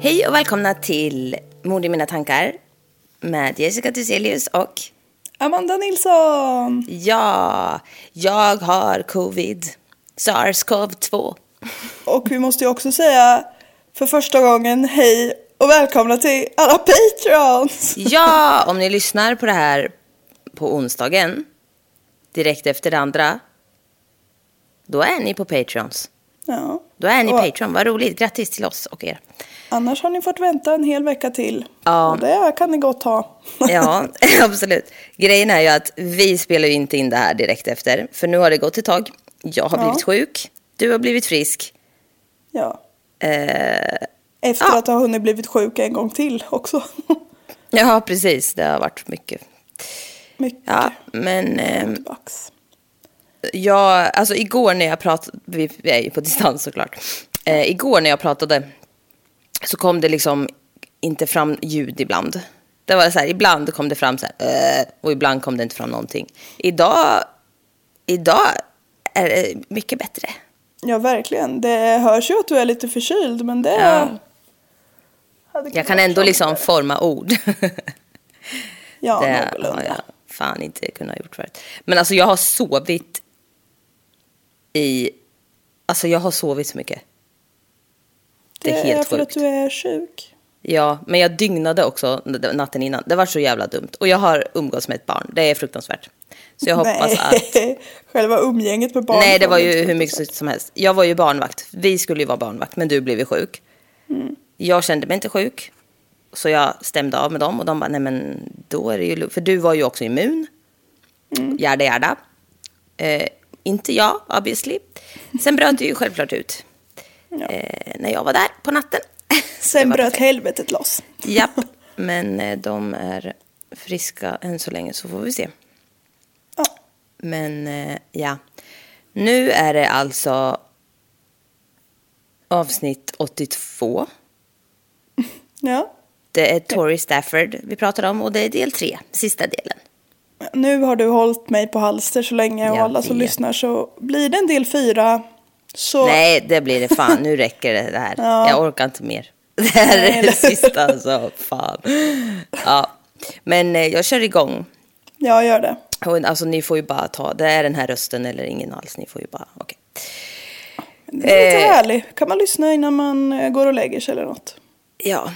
Hej och välkomna till Mord i mina tankar med Jessica Thyselius och Amanda Nilsson! ja, jag har covid, sars-cov-2. Och vi måste ju också säga för första gången hej och välkomna till alla Patreons! Ja, om ni lyssnar på det här på onsdagen, direkt efter det andra, då är ni på Patreons. Ja. Då är ni Och Patreon, vad roligt. Grattis till oss och er. Annars har ni fått vänta en hel vecka till. Ja. Och det kan ni gott ha. Ja, absolut. Grejen är ju att vi spelar ju inte in det här direkt efter. För nu har det gått ett tag. Jag har Ja. blivit sjuk. Du har blivit frisk. ja. Eh, Efter Ja. att ha hunnit blivit sjuk en gång till också. ja, precis. Det har varit mycket. Mycket Ja, men eh. Jag, alltså igår när jag pratade, vi vi är ju på distans såklart. Eh, igår när jag pratade så kom det liksom inte fram ljud ibland. Det var så här, ibland kom det fram så här, eh, och ibland kom det inte fram någonting. Idag, idag är det mycket bättre. Ja, verkligen. Det hörs ju att du är lite förkyld, men det... Ja. Jag kan ändå liksom forma ord. Ja, det har någorlunda. jag fan inte kunnat gjort förut. Men alltså jag har sovit i... Alltså jag har sovit så mycket. Det är helt för sjukt. att du är sjuk. Ja, men jag dygnade också natten innan. Det var så jävla dumt. Och jag har umgåtts med ett barn. Det är fruktansvärt. Så jag hoppas att... Nej, själva umgänget med barn. Nej, det var ju hur mycket som helst. Jag var ju barnvakt. Vi skulle ju vara barnvakt, men du blev ju sjuk. Mm. Jag kände mig inte sjuk. Så jag stämde av med dem och de bara, nej men då är det ju. För du var ju också immun. Mm. Jarda, jarda. Eh, inte jag, obviously. Sen bröt det ju självklart ut. Eh, när jag var där på natten. Sen bröt perfekt. helvetet loss. Japp, men eh, de är friska än så länge så får vi se. Ja. Men eh, ja, nu är det alltså avsnitt 82. ja. Det är Tori Stafford vi pratar om och det är del tre, sista delen. Nu har du hållit mig på halster så länge och Jag alla som vet. lyssnar så blir det en del fyra. Så Nej, det blir det fan. Nu räcker det, det här. Ja. Jag orkar inte mer. Det här Nej, är det sista, alltså. Fan. Ja. Men eh, jag kör igång. jag gör det. Och, alltså, ni får ju bara ta, det är den här rösten eller ingen alls. Ni får ju bara, okej. Det är lite Eh. härligt. Kan man lyssna innan man eh, går och lägger sig eller något? Ja.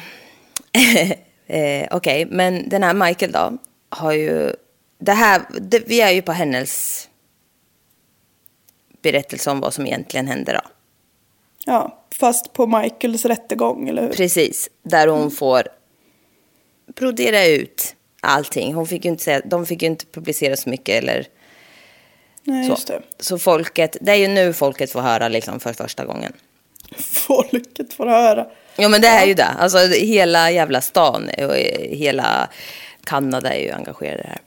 eh, Okej, men den här Michael då har ju... Det här, det, vi är ju på hennes berättelse om vad som egentligen hände då. Ja, fast på Michaels rättegång, eller hur? Precis, där hon får brodera ut allting. Hon fick ju inte säga, de fick ju inte publicera så mycket eller Nej, så. just det. Så folket, det är ju nu folket får höra liksom för första gången. Folket får höra. Ja men det är ju det. Alltså hela jävla stan och hela Kanada är ju engagerade i det här.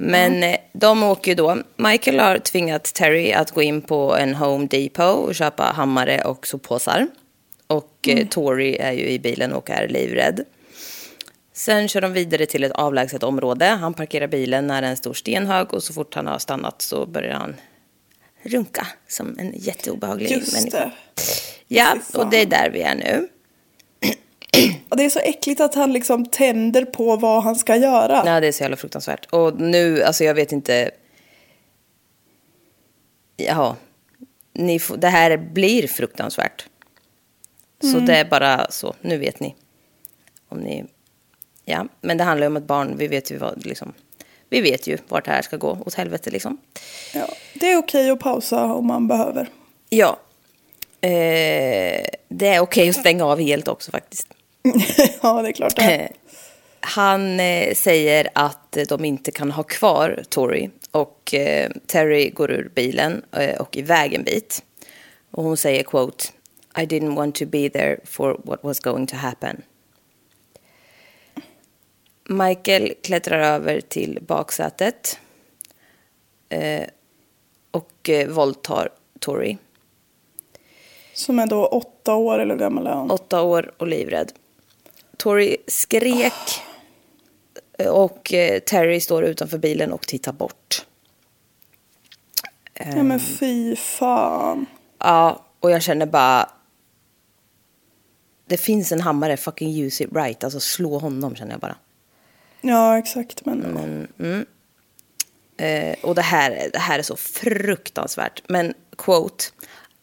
Men eh, de åker ju då. Michael har tvingat Terry att gå in på en Home Depot och köpa hammare och soppåsar. Och eh, Tori är ju i bilen och är livrädd. Sen kör de vidare till ett avlägset område. Han parkerar bilen nära en stor stenhög och så fort han har stannat så börjar han runka som en jätteobehaglig Just människa. det. Ja, och det är där vi är nu. Och det är så äckligt att han liksom tänder på vad han ska göra. Ja, det är så jävla fruktansvärt. Och nu, alltså jag vet inte... Jaha. Ni får, det här blir fruktansvärt. Så det är bara så, nu vet ni. Om ni... Ja, men det handlar ju om ett barn, vi vet ju vad, liksom... Vi vet ju vart det här ska gå, åt helvete liksom. Ja, det är okej att pausa om man behöver. Ja. Eh, det är okej att stänga av helt också faktiskt. ja, det är klart det. Eh, Han eh, säger att de inte kan ha kvar Tori och eh, Terry går ur bilen eh, och iväg en bit. Och hon säger quote I didn't want to be there for what was going to happen. Michael klättrar över till baksätet eh, och våldtar Tori. Som är då åtta år eller gammal är hon? Åtta år och livrädd. Tori skrek och eh, Terry står utanför bilen och tittar bort. Ja men fy fan. Ja, och jag känner bara... Det finns en hammare, fucking use it right. Alltså slå honom känner jag bara. Ja exakt men. Eh, och det här, det här är så fruktansvärt. Men quote,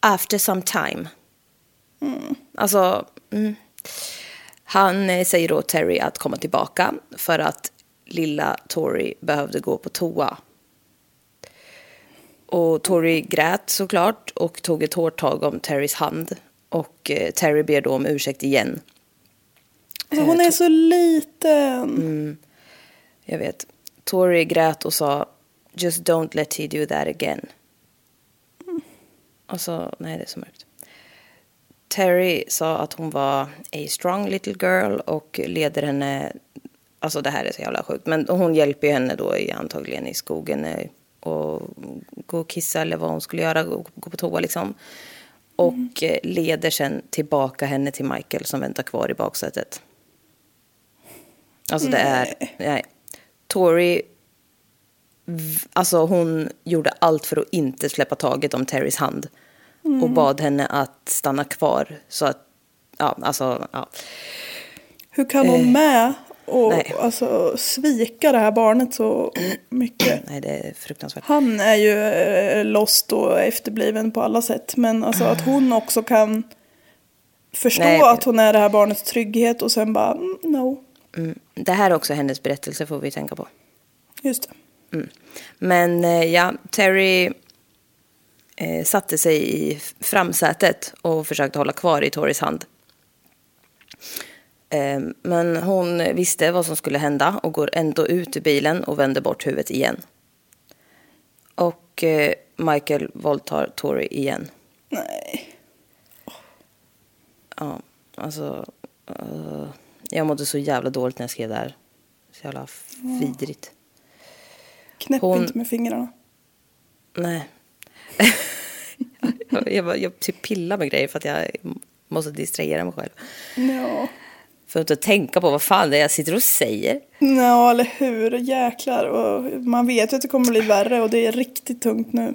after some time. Alltså, mm. han eh, säger då Terry att komma tillbaka för att lilla Tori behövde gå på toa. Och Tori grät såklart och tog ett hårt tag om Terrys hand. Och eh, Terry ber då om ursäkt igen. Alltså, hon är så liten. Jag vet. Tori grät och sa Just don't let he do that again. Alltså, nej det är så mörkt. Terry sa att hon var a strong little girl och leder henne, alltså det här är så jävla sjukt, men hon hjälper ju henne då i, antagligen i skogen eh, och gå och kissa eller vad hon skulle göra, gå, gå på toa liksom. Och eh, leder sen tillbaka henne till Michael som väntar kvar i baksätet. Alltså det är, nej. Tori, v- alltså hon gjorde allt för att inte släppa taget om Terrys hand. Och bad henne att stanna kvar. Så att, ja, alltså, ja. Hur kan hon med och nej. alltså, svika det här barnet så mycket? Nej, det är fruktansvärt. Han är ju eh, lost och efterbliven på alla sätt. Men alltså att hon också kan förstå Nej. att hon är det här barnets trygghet och sen bara mm, no. Mm. Det här är också hennes berättelse, får vi tänka på. Just det. Men eh, ja, Terry eh, satte sig i framsätet och försökte hålla kvar i Toris hand. Eh, men hon visste vad som skulle hända och går ändå ut ur bilen och vänder bort huvudet igen. Och Michael våldtar Tori igen. Nej. Ja, alltså... jag mådde så jävla dåligt när jag skrev det här. Så jävla vidrigt. Knäpp Hon- inte med fingrarna. Nej. jag, jag, jag typ pillar med grejer för att jag måste distrahera mig själv. Ja. För att inte tänka på vad fan det är jag sitter och säger. Ja, eller hur. Jäklar. Och man vet ju att det kommer bli värre och det är riktigt tungt nu.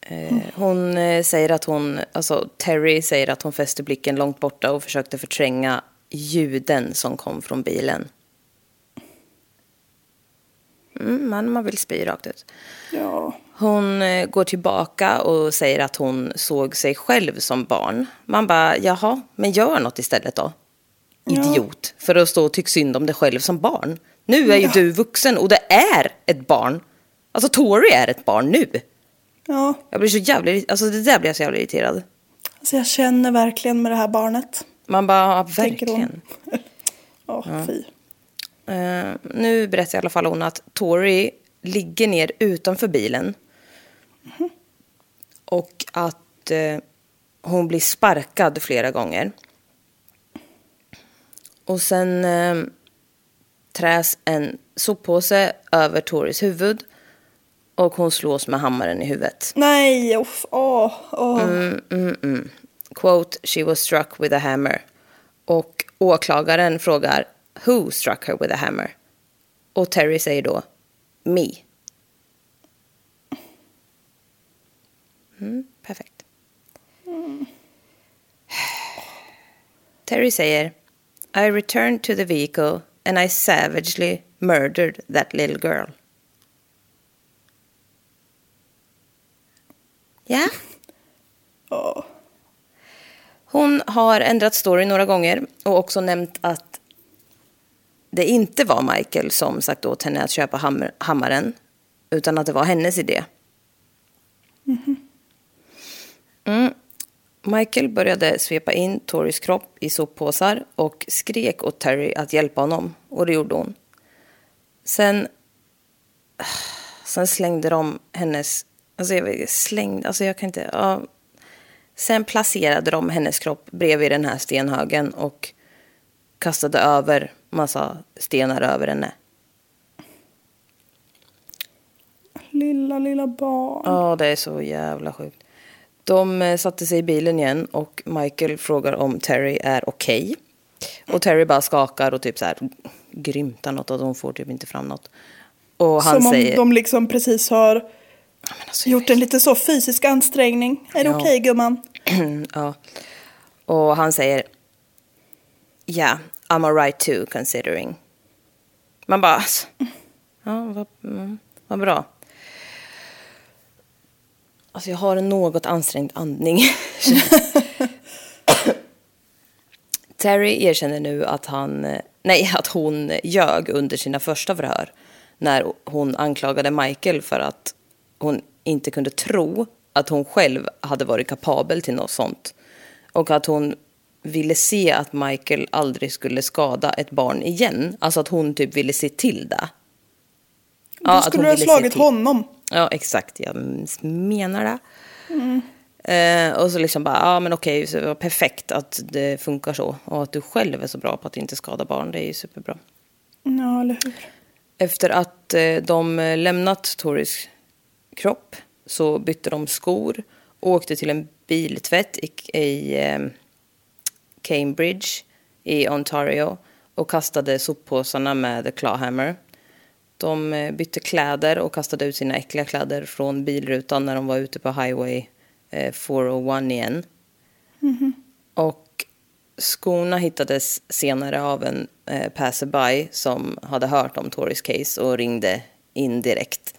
Eh, hon eh, säger att hon, alltså Terry säger att hon fäste blicken långt borta och försökte förtränga ljuden som kom från bilen. Mm, men man vill spy rakt ut. Ja. Hon eh, går tillbaka och säger att hon såg sig själv som barn. Man bara, jaha, men gör något istället då. Idiot. För att stå och tycka synd om dig själv som barn. Nu är ju Ja. du vuxen och det är ett barn. Alltså Tori är ett barn nu. Ja. Jag blir så jävla, alltså det där blir jag så jävla irriterad. Alltså jag känner verkligen med det här barnet. Man bara, ja, verkligen. Ja, fy. Eh, nu berättar i alla fall hon att Tori ligger ner utanför bilen. Och att eh, hon blir sparkad flera gånger. Och sen eh, träs en soppåse över Toris huvud och hon slås med hammaren i huvudet. Nej, uff, åh, åh. Mm. Quote, she was struck with a hammer. Och åklagaren frågar, who struck her with a hammer? Och Terry säger då, me. Mm, perfekt. Terry säger, I returned to the vehicle and I savagely murdered that little girl. Ja? Hon har ändrat story några gånger och också nämnt att det inte var Michael som sagt åt henne att köpa hammer, hammaren utan att det var hennes idé. Mm. Michael började svepa in Toris kropp i soppåsar och skrek åt Terry att hjälpa honom och det gjorde hon. Sen, sen slängde de hennes, alltså jag slängde, alltså jag kan inte, ja. Sen placerade de hennes kropp bredvid den här stenhögen och kastade över massa stenar över henne. Lilla, lilla barn. Ja, det är så jävla sjukt. De eh, satte sig i bilen igen och Michael frågar om Terry är okej. Och Terry bara skakar och typ så här grymtar något och de får typ inte fram något. Och han Som om säger... de liksom precis har alltså, gjort en lite så fysisk ansträngning. Är det Ja. okej gumman? Ja. Och han säger... Yeah, I'm alright too considering. Man bara... Alltså, ja, vad, mm, vad bra. Alltså jag har en något ansträngd andning. Terry erkänner nu att han... Nej, att hon ljög under sina första förhör. När hon anklagade Michael för att hon inte kunde tro att hon själv hade varit kapabel till något sånt. Och att hon ville se att Michael aldrig skulle skada ett barn igen. Alltså att hon typ ville se till det. Då att skulle du ha slagit honom. Ja, exakt. Jag menar det. Eh, och så liksom bara, ja men okej, så det var perfekt att det funkar så. Och att du själv är så bra på att inte skada barn, det är ju superbra. Ja, eller hur? Efter att eh, de lämnat Toris kropp så bytte de skor och åkte till en biltvätt i, i eh, Cambridge i Ontario och kastade soppåsarna med The Clawhammer. De eh, bytte kläder och kastade ut sina äckliga kläder från bilrutan när de var ute på Highway eh, 401 igen. Och skorna hittades senare av en eh, passerby som hade hört om Tories case och ringde in direkt.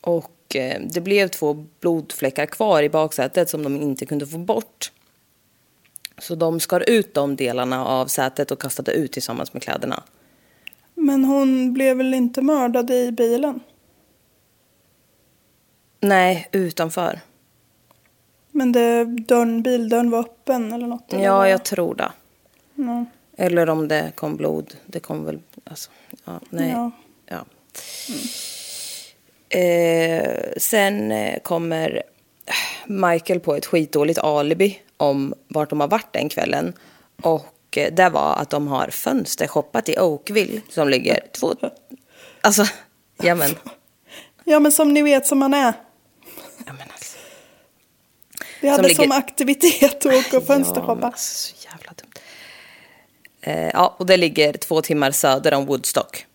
Och eh, det blev två blodfläckar kvar i baksätet som de inte kunde få bort. Så de skar ut de delarna av sätet och kastade ut tillsammans med kläderna. Men hon blev väl inte mördad i bilen? Nej, utanför. Men det, dörren, bildörren var öppen eller något? eller Ja, jag tror det. Ja. Eller om det kom blod. Det kom väl... Alltså, ja, nej. Ja. Ja. Eh, sen eh, kommer Michael på ett skitdåligt alibi om vart de har varit den kvällen. Och eh, det var att de har fönstershoppat i Oakville som ligger två... Alltså, ja men. ja, men som ni vet som man är. Ja, men alltså. Vi hade ligger- som aktivitet att åka och Ja, fönstershoppa. men alltså, så jävla dumt. Eh, ja, och det ligger två timmar söder om Woodstock.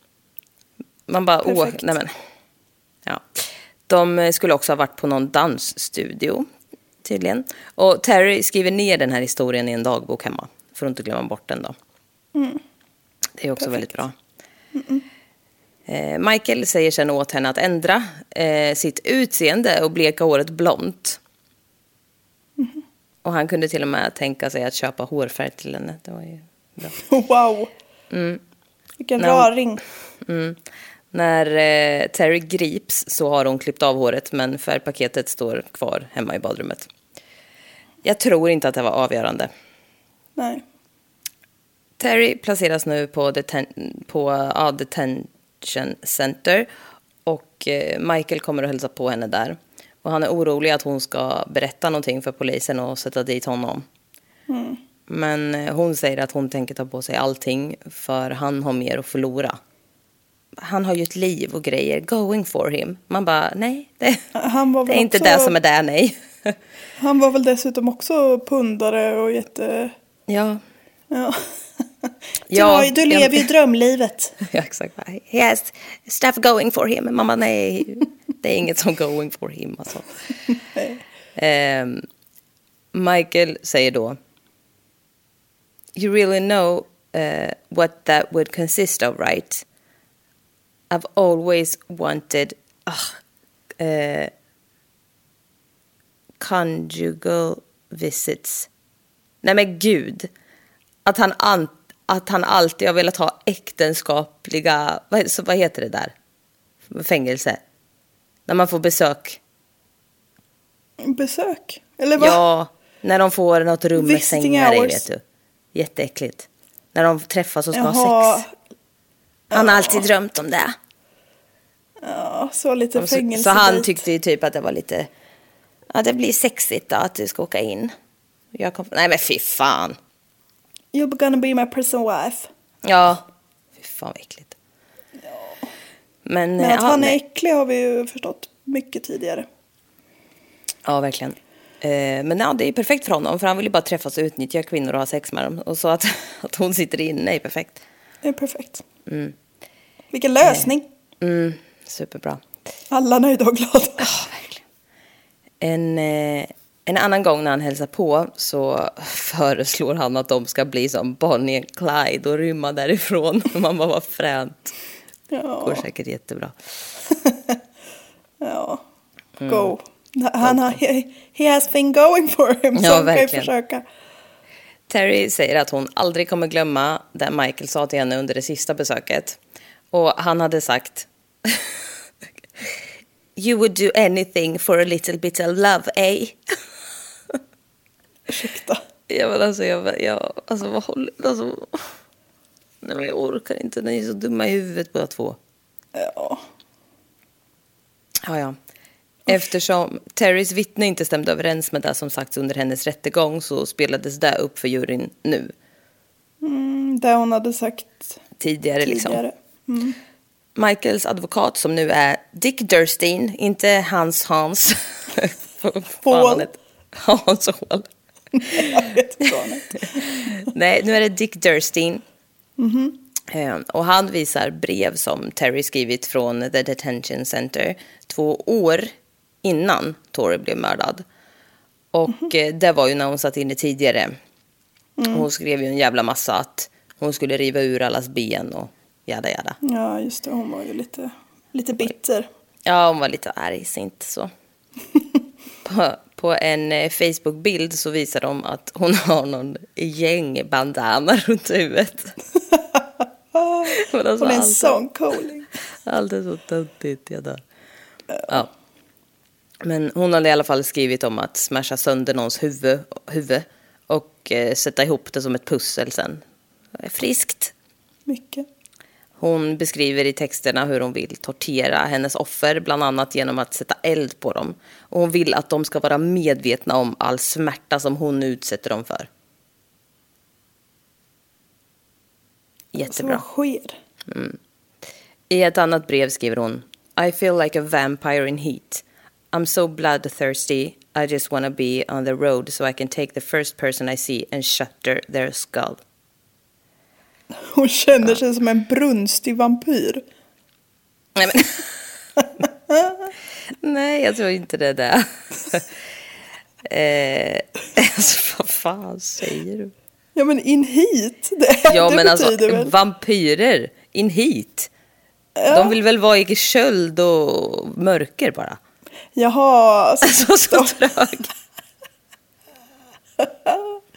Man bara, åh, Perfekt. nej men. Ja. De eh, skulle också ha varit på någon dansstudio, tydligen. Och Terry skriver ner den här historien i en dagbok hemma, för att inte glömma bort den då. Det är också väldigt bra. Eh, Michael säger sen åt henne att ändra eh, sitt utseende och bleka håret blont. Och han kunde till och med tänka sig att köpa hårfärg till henne. Det var ju bra. Wow. Mm. Vilken raring. När eh, Terry grips så har hon klippt av håret men färgpaketet står kvar hemma i badrummet. Jag tror inte att det var avgörande. Nej. Terry placeras nu på, deten- på ja, detention center och eh, Michael kommer att hälsa på henne där. Och han är orolig att hon ska berätta någonting för polisen och sätta dit honom. Men eh, hon säger att hon tänker ta på sig allting för han har mer att förlora. Han har ju ett liv och grejer going for him. Man bara, nej, det, Han var det är inte också- det som är där, nej. Han var väl dessutom också pundare och jätte... ja. Ja. Du, Ja, du jag- lever ju drömlivet. Ja, exakt. He has stuff going for him. Mamma, nej, det är inget som going for him. Alltså. Ehm, Michael säger då. You really know uh, what that would consist of, right? I've always wanted ah, eh, conjugal visits. Nej men gud. Att han, an, att han alltid har velat ha äktenskapliga, vad, så vad heter det där? Fängelse. När man får besök. Besök? Eller vad? Ja, när de får något rum med sängar i, vet du. Jätteäckligt. När de träffas och ska Jaha. ha sex. Han har alltid drömt om det. Ja, så lite Så, fängelse så han dit. tyckte ju typ att det var lite, ja det blir sexigt då att du ska åka in. Jag kom, nej men fy fan. You're gonna be my prison wife. Ja, fy fan vad äckligt. Men, Men eh, att ja, han är äcklig har vi ju förstått mycket tidigare. Ja, verkligen. Eh, men ja, det är ju perfekt för honom, för han vill ju bara träffas och utnyttja kvinnor och ha sex med dem. Och så att, att hon sitter inne är perfekt. Det är perfekt. Vilken lösning. Mm, superbra. Alla nöjda och glada. En, eh, en annan gång när han hälsar på så föreslår han att de ska bli som Bonnie och Clyde och rymma därifrån. Man bara, vad fränt. Ja. Går säkert jättebra. Ja, Mm. go. Han har, he, he has been going for him, Ja, så han kan ju verkligen. försöka. Terry säger att hon aldrig kommer glömma det Michael sa till henne under det sista besöket. Och han hade sagt You would do anything for a little bit of love, eh? Ursäkta. Ja, men alltså, jag, jag, alltså, vad håller, alltså, nej, men jag orkar inte, ni är så dumma i huvudet båda två. Ja. Ja, ja. Eftersom Terrys vittne inte stämde överens med det som sagts under hennes rättegång så spelades det upp för juryn nu. Mm, det hon hade sagt Tidigare, liksom. tidigare. Mm. Michaels advokat som nu är Dick Durstein, inte Hans Hans. Paul. Hans heter. Nej, nu är det Dick Durstein. Eh, Och han visar brev som Terry skrivit från The Detention Center två år innan Tori blev mördad. Och eh, det var ju när hon satt inne tidigare. Hon skrev ju en jävla massa att hon skulle riva ur allas ben och jada jada. Ja, just det. Hon var ju lite, lite bitter. Ja, hon var lite arg, så inte så. på, på en eh, Facebook-bild så visar de att hon har någon gängbandana runt huvudet. Men alltså, Hon är en sån cooling. Allt är så töntigt, jag dör. Ja. Men hon hade i alla fall skrivit om att smasha sönder någons huvud, huvud och eh, sätta ihop det som ett pussel sen. Friskt. Mycket. Hon beskriver i texterna hur hon vill tortera hennes offer, bland annat genom att sätta eld på dem. Och hon vill att de ska vara medvetna om all smärta som hon utsätter dem för. Jättebra. vad sker? I ett annat brev skriver hon I feel like a vampire in heat. I'm so bloodthirsty. I just wanna be on the road so I can take the first person I see and shatter their skull. Hon känner sig som en brunstig vampyr. Nej, men... Nej, jag tror inte det är det. eh, alltså, vad fan säger du? Ja men in hit, det, Ja, det men alltså väl... vampyrer in hit. De vill väl vara i köld och mörker bara. Jaha, alltså, Alltså, så trög.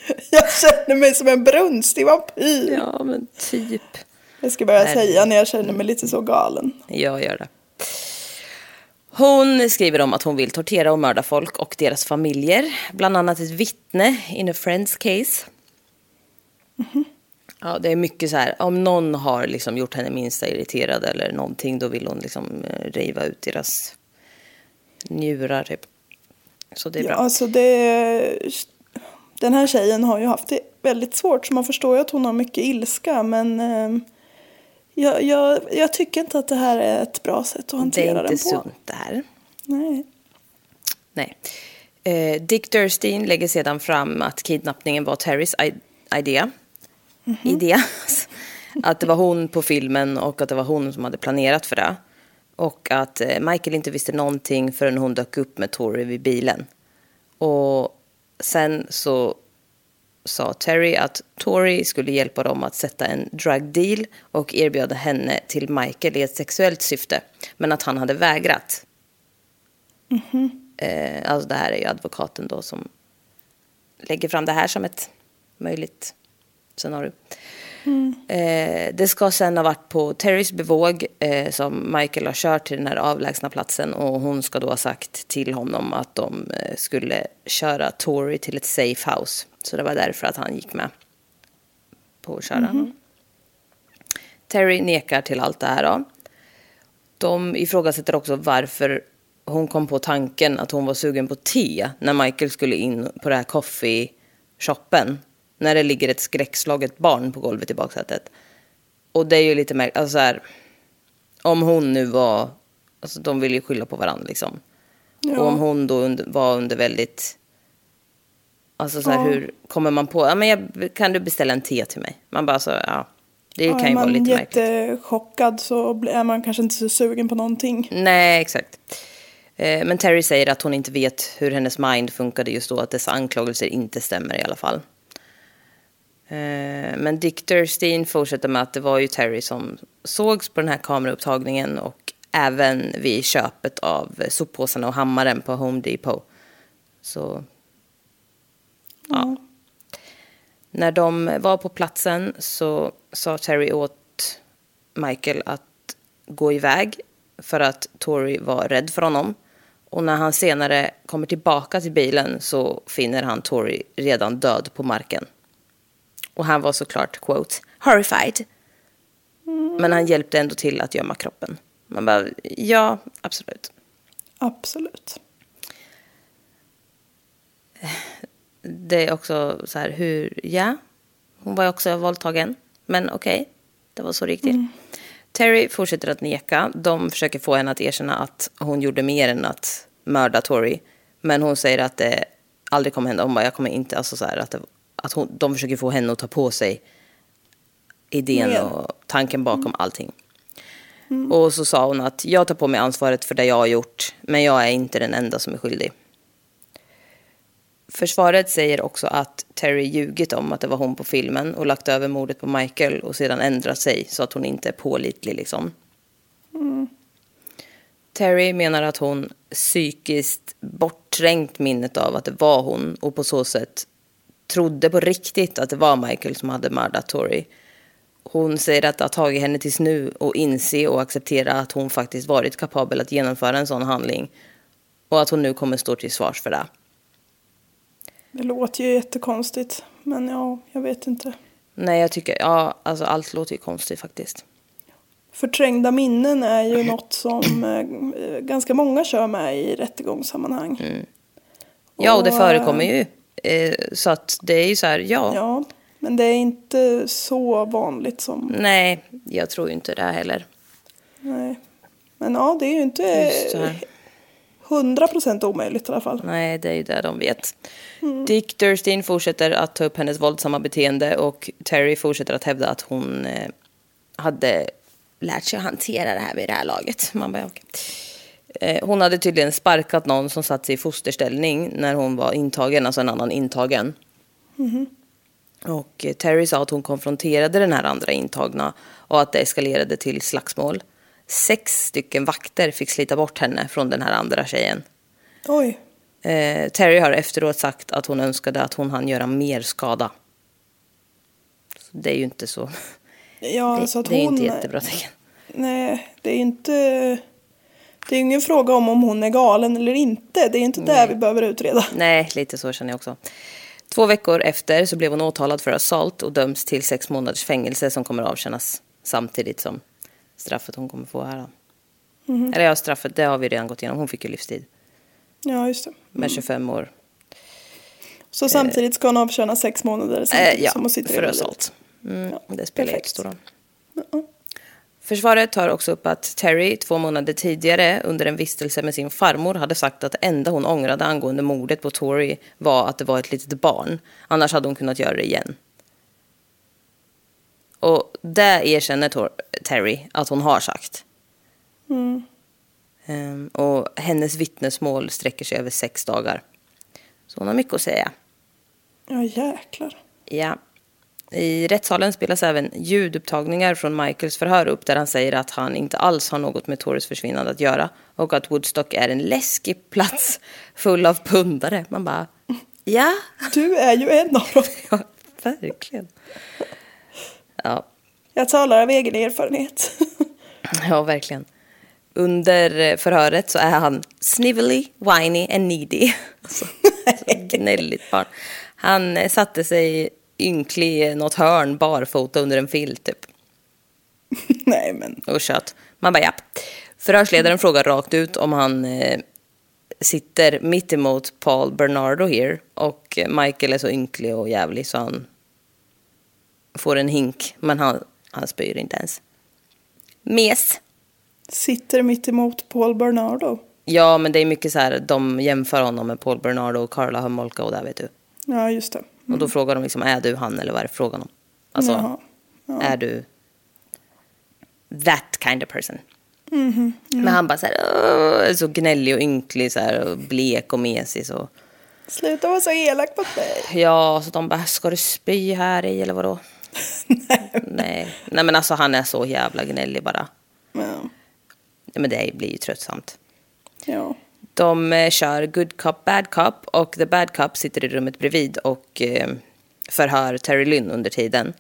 jag känner mig som en brunstig vampyr. Ja, men typ. Jag ska börja Herregud. säga när jag känner mig lite så galen. Jag gör det. Hon skriver om att hon vill tortera och mörda folk och deras familjer. Bland annat ett vittne in a friend's case. Ja, det är mycket så här, om någon har liksom gjort henne minsta irriterad eller någonting, då vill hon liksom eh, riva ut deras njurar typ. Så det är Ja, bra. alltså det, den här tjejen har ju haft det väldigt svårt så man förstår ju att hon har mycket ilska men eh, jag, jag, jag tycker inte att det här är ett bra sätt att Det hantera är den inte på. sunt det här. Nej. Nej. Eh, Dick Durstein lägger sedan fram att kidnappningen var Terrys idé. idé. att det var hon på filmen och att det var hon som hade planerat för det. Och att eh, Michael inte visste någonting förrän hon dök upp med Tori vid bilen. Och sen så sa Terry att Tori skulle hjälpa dem att sätta en drug deal och erbjöd henne till Michael i ett sexuellt syfte. Men att han hade vägrat. Eh, alltså det här är ju advokaten då som lägger fram det här som ett möjligt scenario. Eh, det ska sen ha varit på Terrys bevåg eh, som Michael har kört till den här avlägsna platsen och hon ska då ha sagt till honom att de eh, skulle köra Tori till ett safe house. Så det var därför att han gick med på att köra. Terry nekar till allt det här. Då. De ifrågasätter också varför hon kom på tanken att hon var sugen på te när Michael skulle in på det här coffee-shoppen. När det ligger ett skräckslaget barn på golvet i baksätet. Och det är ju lite märkligt. Alltså så här, om hon nu var... Alltså de vill ju skylla på varandra liksom. Ja. Och om hon då under, var under väldigt... Alltså så här, Ja. hur kommer man på... Ja, men jag, kan du beställa en te till mig? Man bara så, ja. Det Ja, kan är ju vara man lite märkligt. jättechockad så är man kanske inte så sugen på någonting. Nej, exakt. Eh, Men Terry säger att hon inte vet hur hennes mind funkade just då, att dessa anklagelser inte stämmer i alla fall. Eh, Men Dick Durstein fortsätter med att det var ju Terry som sågs på den här kameraupptagningen och även vid köpet av soppåsarna och hammaren på Home Depot. Så, ja. När de var på platsen så sa Terry åt Michael att gå iväg för att Tori var rädd för honom. Och när han senare kommer tillbaka till bilen så finner han Tori redan död på marken. Och han var såklart, quote, horrified. Men han hjälpte ändå till att gömma kroppen. Man bara, ja, absolut. Absolut. Det är också så här, hur, ja, hon var ju också våldtagen. Men okej, det var så riktigt. Terry fortsätter att neka. De försöker få henne att erkänna att hon gjorde mer än att mörda Tori. Men hon säger att det aldrig kommer hända. Hon bara, jag kommer inte, alltså så här, att, det, att hon, de försöker få henne att ta på sig idén Mer. och tanken bakom allting. Och så sa hon att jag tar på mig ansvaret för det jag har gjort, men jag är inte den enda som är skyldig. Försvaret säger också att Terry ljugit om att det var hon på filmen och lagt över mordet på Michael och sedan ändrat sig så att hon inte är pålitlig liksom. Terry menar att hon psykiskt bortträngt minnet av att det var hon och på så sätt trodde på riktigt att det var Michael som hade mördat Tori. Hon säger att det har tagit henne tills nu att inse och acceptera att hon faktiskt varit kapabel att genomföra en sån handling och att hon nu kommer stå till svars för det. Det låter ju jättekonstigt. Men ja, jag vet inte. Nej, jag tycker, ja, alltså allt låter ju konstigt faktiskt. Förträngda minnen är ju något som eh, ganska många kör med i rättegångssammanhang. Ja, och det förekommer ju. Eh, så att det är ju så här, ja, Ja, men det är inte så vanligt som... nej, jag tror ju inte det heller. Nej. Men ja, det är ju inte hundra procent omöjligt i alla fall. Nej, det är ju det de vet. Dick Durstein fortsätter att ta upp hennes våldsamma beteende och Terry fortsätter att hävda att hon eh, hade lärt sig att hantera det här vid det här laget. Man bara, okej. Eh, hon hade tydligen sparkat någon som satt sig i fosterställning när hon var intagen, alltså en annan intagen. Och eh, Terry sa att hon konfronterade den här andra intagna och att det eskalerade till slagsmål. Sex stycken vakter fick slita bort henne från den här andra tjejen. Oj. Eh, Terry har efteråt sagt att hon önskade att hon hann göra mer skada. Så det är ju inte så... Ja, Det, så att det är hon... inte jättebra tecken. Nej, det är inte... Det är ingen fråga om om hon är galen eller inte. Det är inte det vi behöver utreda. Nej, lite så känner jag också. Två veckor efter så blev hon åtalad för assault och döms till sex månaders fängelse som kommer att avtjänas samtidigt som straffet hon kommer få här. Mhm. Eller ja, straffet, det har vi redan gått igenom. Hon fick ju livstid Ja, just det. med 25 år. Så samtidigt ska hon avtjäna sex månader Eh, samtidigt ja, som hon sitter för i assault. Mm, det spelar jättestor roll. Försvaret tar också upp att Terry två månader tidigare under en vistelse med sin farmor hade sagt att det enda hon ångrade angående mordet på Tori var att det var ett litet barn. Annars hade hon kunnat göra det igen. Och det erkänner Tor- Terry att hon har sagt. Ehm, och hennes vittnesmål sträcker sig över sex dagar. Så hon har mycket att säga. Ja, jäklar. Ja. I rättssalen spelas även ljudupptagningar från Michaels förhör upp där han säger att han inte alls har något med Torres försvinnande att göra och att Woodstock är en läskig plats full av pundare. Man bara, ja, Du är ju en av dem. ja verkligen. Ja, Jag talar av egen erfarenhet. ja, verkligen. Under förhöret så är han snivelly, whiny and needy. Alltså, så gnälligt barn. Han eh, satte sig ynklig i något hörn barfota under en filt typ. Nej, men och kött. Man bara japp. Förhörsledaren frågar rakt ut om han eh, sitter mitt emot Paul Bernardo here och Michael är så ynklig och jävlig så han får en hink men han, han spyr inte ens. Mes. sitter mitt emot Paul Bernardo. Ja men det är mycket så här, de jämför honom med Paul Bernardo och Carla Homolka och där vet du. Ja, just det. Och då frågar de liksom, är du han eller vad är det frågan om? Alltså, Jaha. är du that kind of person? Men han bara så här, så gnällig och ynklig så här, och blek och mesig så. Sluta vara så elak mot mig. Ja, så de bara, ska du spy här i eller vadå? Nej. Nej, men alltså han är så jävla gnällig bara. Ja. Nej, Men det blir ju tröttsamt. ja. De eh, kör Good Cop, Bad Cop och The Bad Cop sitter i rummet bredvid och eh, förhör Terry Lynn under tiden.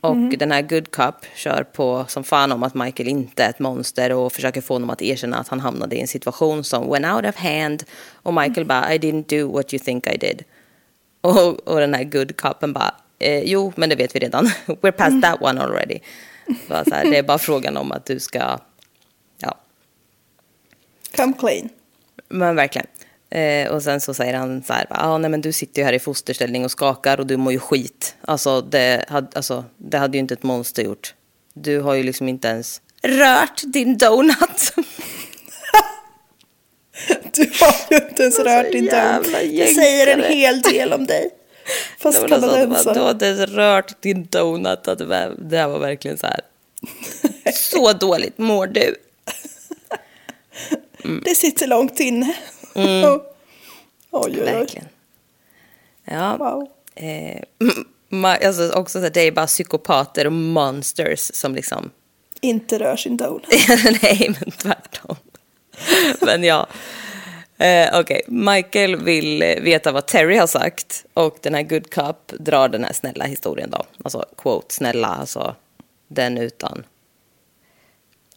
Och den här Good Cop kör på som fan om att Michael inte är ett monster och försöker få honom att erkänna att han hamnade i en situation som went out of hand. Och Michael bara, I didn't do what you think I did. Och, och den här Good Copen bara, eh, jo men det vet vi redan. We're past that one already. Bara så här, det är bara frågan om att du ska, ja, Come clean. Men verkligen. Eh, och sen så säger han så här, ah, nej men du sitter ju här i fosterställning och skakar och du mår ju skit. Alltså det, hade, alltså det hade ju inte ett monster gjort. Du har ju liksom inte ens rört din donut. Du har ju inte ens Alltså, rört din dom. Det säger en hel del om dig. Fast men alltså, det var- du har kanadensare. inte ens rört din donut. Att det, var, det här var verkligen så här. Så dåligt mår du. Det sitter långt inne. oj, oj, oj. Verkligen. Ja. Wow. Eh, alltså också så här, det är bara psykopater och monsters som liksom Inte rör sin donut. Nej, men tvärtom. men ja. Eh, Okej, Michael vill veta vad Terry har sagt och den här Good Cup drar den här snälla historien då. Alltså, quote, snälla, alltså den utan...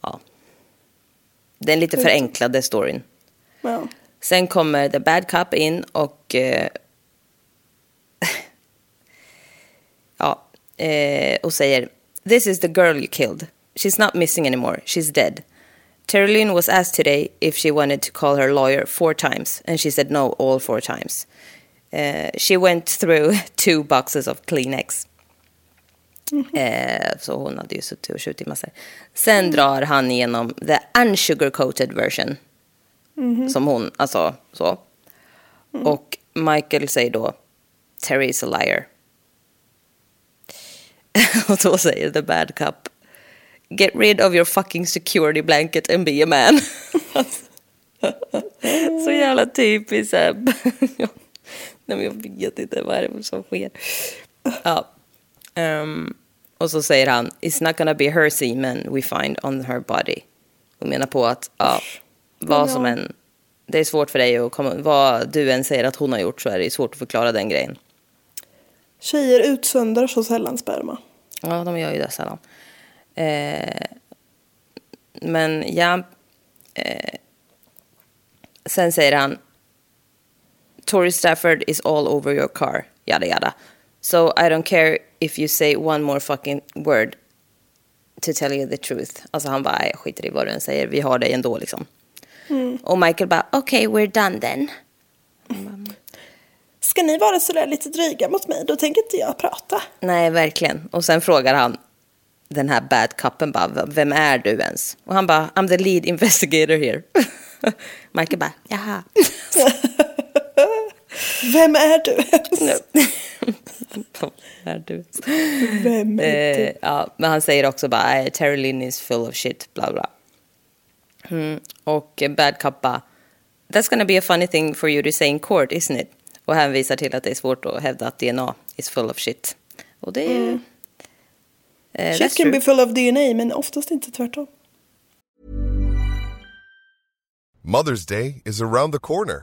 Ja. Den lite förenklade storyn. Ja. Sen kommer The Bad Cup in och... Eh, ja, eh, och säger This is the girl you killed. She's not missing anymore. She's dead. Terry Lynn was asked today if she wanted to call her lawyer four times, and she said no all four times. Eh, she went through two boxes of Kleenex. Eh, så hon hade ju suttit och skjutit massor. Sen drar han igenom the unsugar-coated version. Som hon, alltså så. Och Michael säger då, Terry is a liar. och då säger the bad cop, get rid of your fucking security blanket and be a man. så jävla typiskt. Nej men jag vet inte vad är det som sker. Ja. Ehm, och så säger han, it's not gonna be her semen we find on her body. Och menar på att, ja, vad som än, det är svårt för dig att komma, vad du än säger att hon har gjort så är det svårt att förklara den grejen. Tjejer utsöndrar så sällan sperma. Ja, de gör ju det sällan. Eh, men ja, eh, sen säger han, Tori Stafford is all over your car, yada yada. So I don't care if you say one more fucking word to tell you the truth. Alltså han bara, jag skiter i vad du än säger, vi har dig ändå liksom. Och Michael bara, okej, okay, we're done then. Ska ni vara sådär lite dryga mot mig, då tänker inte jag prata. Nej, verkligen. Och sen frågar han den här bad cupen bara, vem är du ens? Och han bara, I'm the lead investigator here. Michael bara, jaha. Vem är du ens? Vem är du? Vem är du? Eh, ja, men han säger också bara, "Eh, Terry Lynn is full of shit, bla bla. Mm. Och Bad Cup bara, that's gonna be a funny thing for you to say in court, isn't it? Och hänvisar till att det är svårt att hävda att DNA is full of shit. Och det är ju... eh, Shit can true. be full of DNA, men oftast inte tvärtom. Mother's Day is around the corner.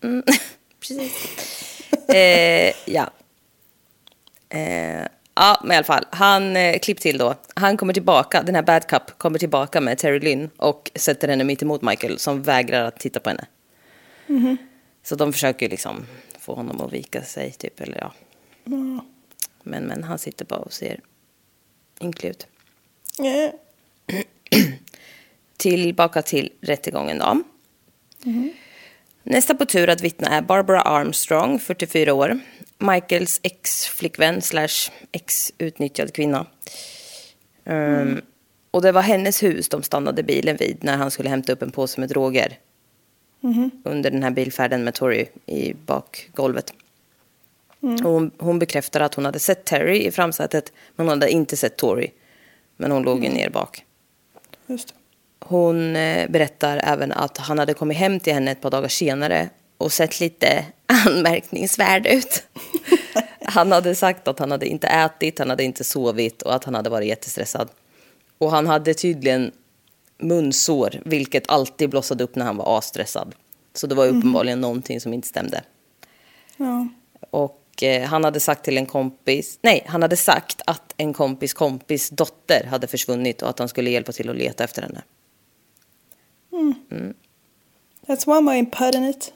Precis. eh, ja. Eh, ja, men i alla fall. Han, eh, klipp till då. Han kommer tillbaka, den här Bad Cup kommer tillbaka med Terry Lynn och sätter henne mitt emot Michael som vägrar att titta på henne. Så de försöker liksom få honom att vika sig, typ. Eller ja. Men, men han sitter bara och ser ynklig ut. Eh, Tillbaka till rättegången då. Nästa på tur att vittna är Barbara Armstrong, 44 år. Michaels ex-flickvän slash ex-utnyttjad kvinna. Ehm, och det var hennes hus de stannade bilen vid när han skulle hämta upp en påse med droger. Under den här bilfärden med Tori i bakgolvet. Och hon, hon bekräftar att hon hade sett Terry i framsätet men hon hade inte sett Tori. Men hon låg ju ner bak. just det. Hon eh, berättar även att han hade kommit hem till henne ett par dagar senare och sett lite anmärkningsvärd ut. Han hade sagt att han hade inte ätit, han hade inte sovit och att han hade varit jättestressad. Och han hade tydligen munsår, vilket alltid blossade upp när han var asstressad. Så det var uppenbarligen någonting som inte stämde. Ja. Och eh, han hade sagt till en kompis, nej, han hade sagt att en kompis kompis dotter hade försvunnit och att han skulle hjälpa till att leta efter henne. That's one way of putting it.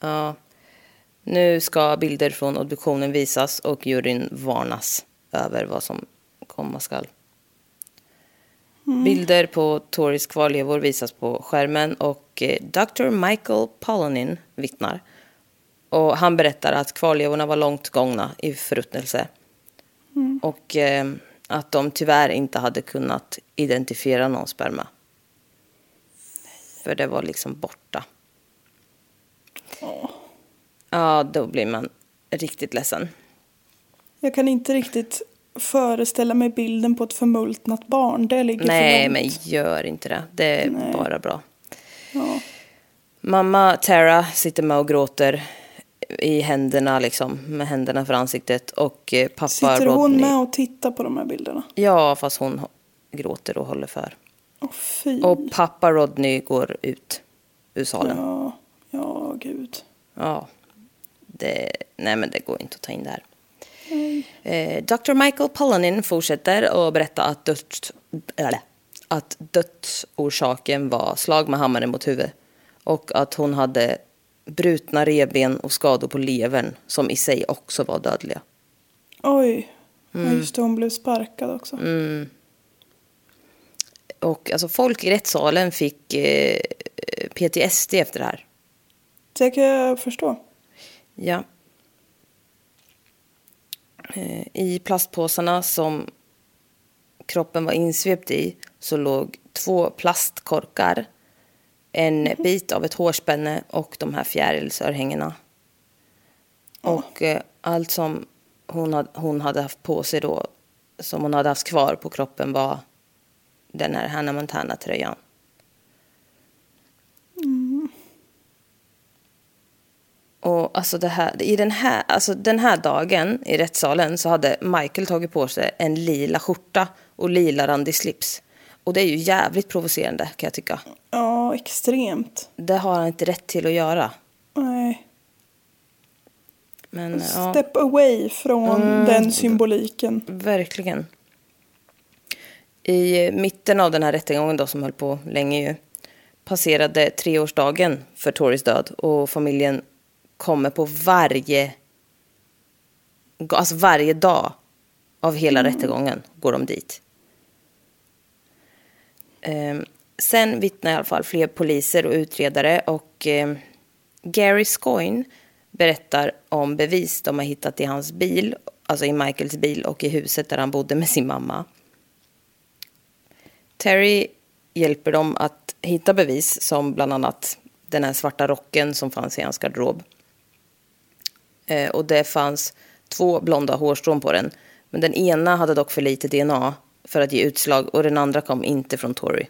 Ja. Nu ska bilder från obduktionen visas och juryn varnas över vad som komma skall. Bilder på Tories kvarlevor visas på skärmen och eh, Dr. Michael Polonin vittnar. Och han berättar att kvarlevorna var långt gångna i förruttnelse. Och eh, att de tyvärr inte hade kunnat identifiera någon sperma. För det var liksom borta. Ja, då blir man riktigt ledsen. Jag kan inte riktigt föreställa mig bilden på ett förmultnat barn. Det ligger Nej, för men långt. gör inte det. Det är Nej. bara bra. Ja. Mamma Tara sitter med och gråter i händerna, liksom, med händerna för ansiktet. Och eh, pappa Sitter Rodney... hon med och tittar på de här bilderna? Ja, fast hon gråter och håller för. Fy. Och pappa Rodney går ut ur salen. Ja, ja gud. Ja, det, nej men det går inte att ta in det här. Eh, Dr. Michael Polonin fortsätter och berätta att, döds, eller, att dödsorsaken var slag med hammare mot huvudet. Och att hon hade brutna revben och skador på levern som i sig också var dödliga. Oj. Mm. Just det, hon blev sparkad också. Och alltså, folk i rättssalen fick eh, PTSD efter det här. Det kan jag förstå. Ja. Eh, I plastpåsarna som kroppen var insvept i så låg två plastkorkar. en bit av ett hårspänne och de här fjärilsörhängena. Och eh, allt som hon hon hade haft på sig då, som hon hade haft kvar på kroppen var den här Hannah Montana-tröjan. Och alltså det här, i den här, alltså den här dagen i rättssalen så hade Michael tagit på sig en lila skjorta och lila randig slips. Och det är ju jävligt provocerande kan jag tycka. Ja, extremt. Det har han inte rätt till att göra. Nej. Men ja, Step away från Mm. den symboliken. verkligen. I mitten av den här rättegången då som höll på länge ju passerade treårsdagen för Toris död och familjen kommer på varje alltså varje dag av hela rättegången går de dit. Ehm, sen vittnar i alla fall fler poliser och utredare och ehm, Gary Scoyne berättar om bevis de har hittat i hans bil, alltså i Michaels bil och i huset där han bodde med sin mamma. Terry hjälper dem att hitta bevis som bland annat den här svarta rocken som fanns i hans garderob. Eh, och det fanns två blonda hårstrån på den. Men den ena hade dock för lite DNA för att ge utslag och den andra kom inte från Tory.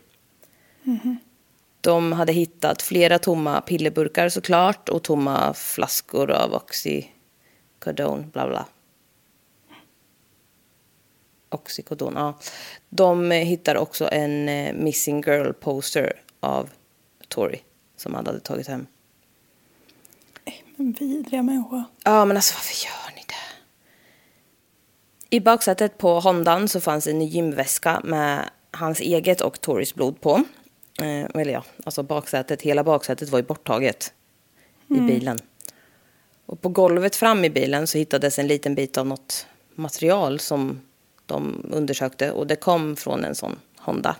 De hade hittat flera tomma pillerburkar såklart och tomma flaskor av oxycodone, bla bla. Oxycodon, ja. De hittar också en eh, missing girl poster av Tory som han hade tagit hem. En vidriga människa. Ja, men alltså varför gör ni det? I baksätet på Hondan så fanns en gymväska med hans eget och Torys blod på. Eh, eller ja, alltså baksätet, hela baksätet var ju borttaget i bilen. Och på golvet fram i bilen så hittades en liten bit av något material som de undersökte och det kom från en sån Honda.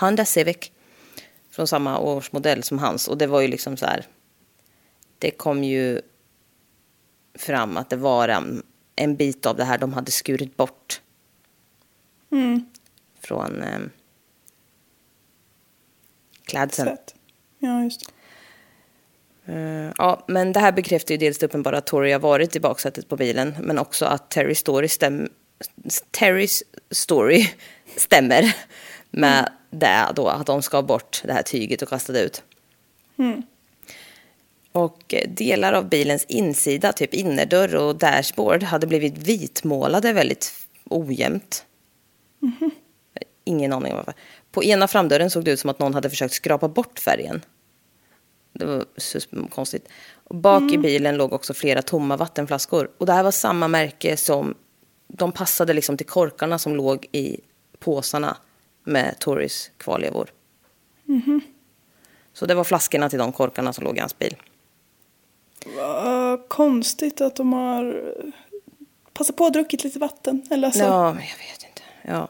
Honda Civic. Från samma årsmodell som hans och det var ju liksom så här det kom ju fram att det var en, en bit av det här de hade skurit bort. Från eh, klädseln. Ja, just det. Eh, ja, men det här bekräftar ju dels uppenbara att Tori har varit i baksätet på bilen, men också att Terry story stäm, Terrys story stämmer med det då, att de ska bort det här tyget och kasta det ut. Och eh, delar av bilens insida, typ innerdörr och dashboard, hade blivit vitmålade väldigt ojämnt. Ingen aning varför. På ena framdörren såg det ut som att någon hade försökt skrapa bort färgen. Det var konstigt. Och bak i bilen låg också flera tomma vattenflaskor. Och det här var samma märke som... De passade liksom till korkarna som låg i påsarna med Tories kvarlevor. Så det var flaskorna till de korkarna som låg i hans bil. Vad konstigt att de har passat på att druckit lite vatten. Eller alltså, Ja, jag vet inte. Ja.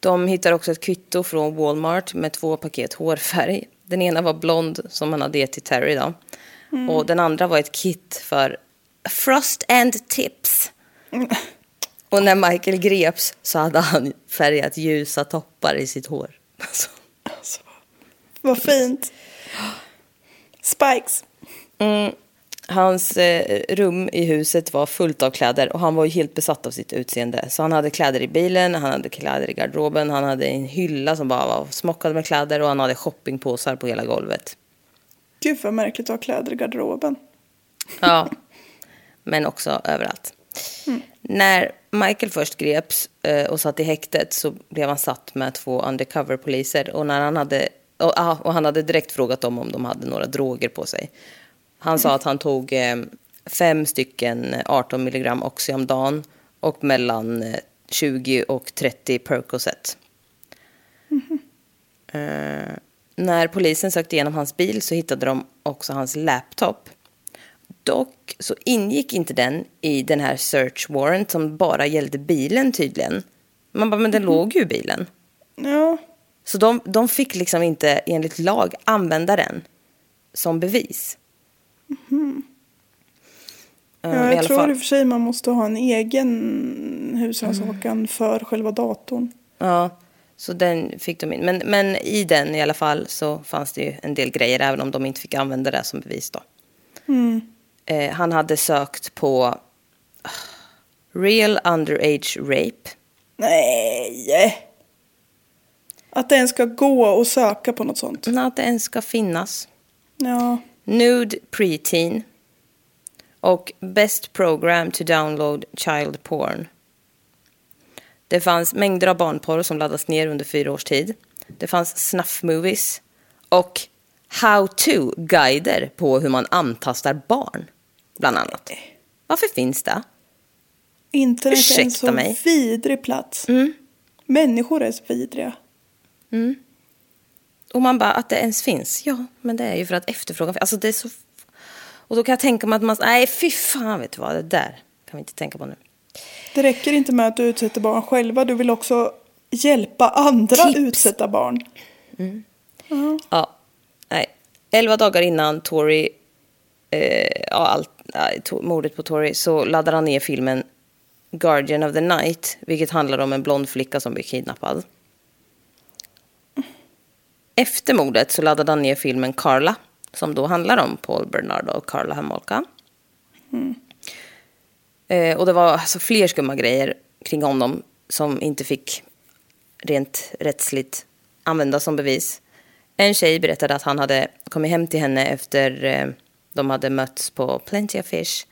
De hittar också ett kvitto från Walmart med två paket hårfärg. Den ena var blond som han hade gett till Terry då. Och den andra var ett kit för Frost and Tips. Och när Michael greps så hade han färgat ljusa toppar i sitt hår. Alltså. Alltså, vad fint. Spikes. Hans eh, rum i huset var fullt av kläder och han var ju helt besatt av sitt utseende. Så han hade kläder i bilen, han hade kläder i garderoben, han hade en hylla som bara var smockad med kläder och han hade shoppingpåsar på hela golvet. Gud vad märkligt att ha kläder i garderoben. Ja, men också överallt. När Michael först greps eh, och satt i häktet så blev han satt med två undercover-poliser. Och, när han hade, och, ah, och han hade direkt frågat dem om de hade några droger på sig. Han sa att han tog eh, fem stycken 18 milligram Oxy om dagen och mellan eh, 20 och 30 Percocet. Eh, när polisen sökte igenom hans bil så hittade de också hans laptop. Dock så ingick inte den i den här search warrant som bara gällde bilen tydligen. Man bara, men den låg ju i bilen. Ja, Så de, de fick liksom inte enligt lag använda den som bevis. Eh, ja jag tror fall. i och för sig man måste ha en egen husrannsakan för själva datorn. Ja, Så den fick de in. Men, men i den i alla fall så fanns det ju en del grejer, även om de inte fick använda det som bevis då. Eh, han hade sökt på real underage rape. Nej! Att det ens ska gå och söka på något sånt. Att det ens ska finnas. Ja. Nude preteen. Och Best program to download child porn. Det fanns mängder av barnporr som laddas ner under fyra års tid. Det fanns snuff movies och how to-guider på hur man antastar barn, bland annat. Varför finns det? Internet är en Ursäkta så mig. vidrig plats. Människor är så vidriga. Och man bara, att det ens finns. Ja, men det är ju för att efterfrågan Alltså det är så... Och då kan jag tänka mig att man... Nej, fy fan, vet du vad? Det där kan vi inte tänka på nu. Det räcker inte med att du utsätter barn själva. Du vill också hjälpa andra Tips. utsätta barn. Ja, nej. Elva dagar innan Tory, eh, ja, allt, to, mordet på Tory, så laddar han ner filmen Guardian of the Night, vilket handlar om en blond flicka som blir kidnappad. Efter mordet så laddade han ner filmen Carla, som då handlar om Paul Bernardo och Carla Hamolka. Eh, och det var alltså fler skumma grejer kring honom som inte fick rent rättsligt användas som bevis. En tjej berättade att han hade kommit hem till henne efter eh, de hade mötts på Plenty of Fish.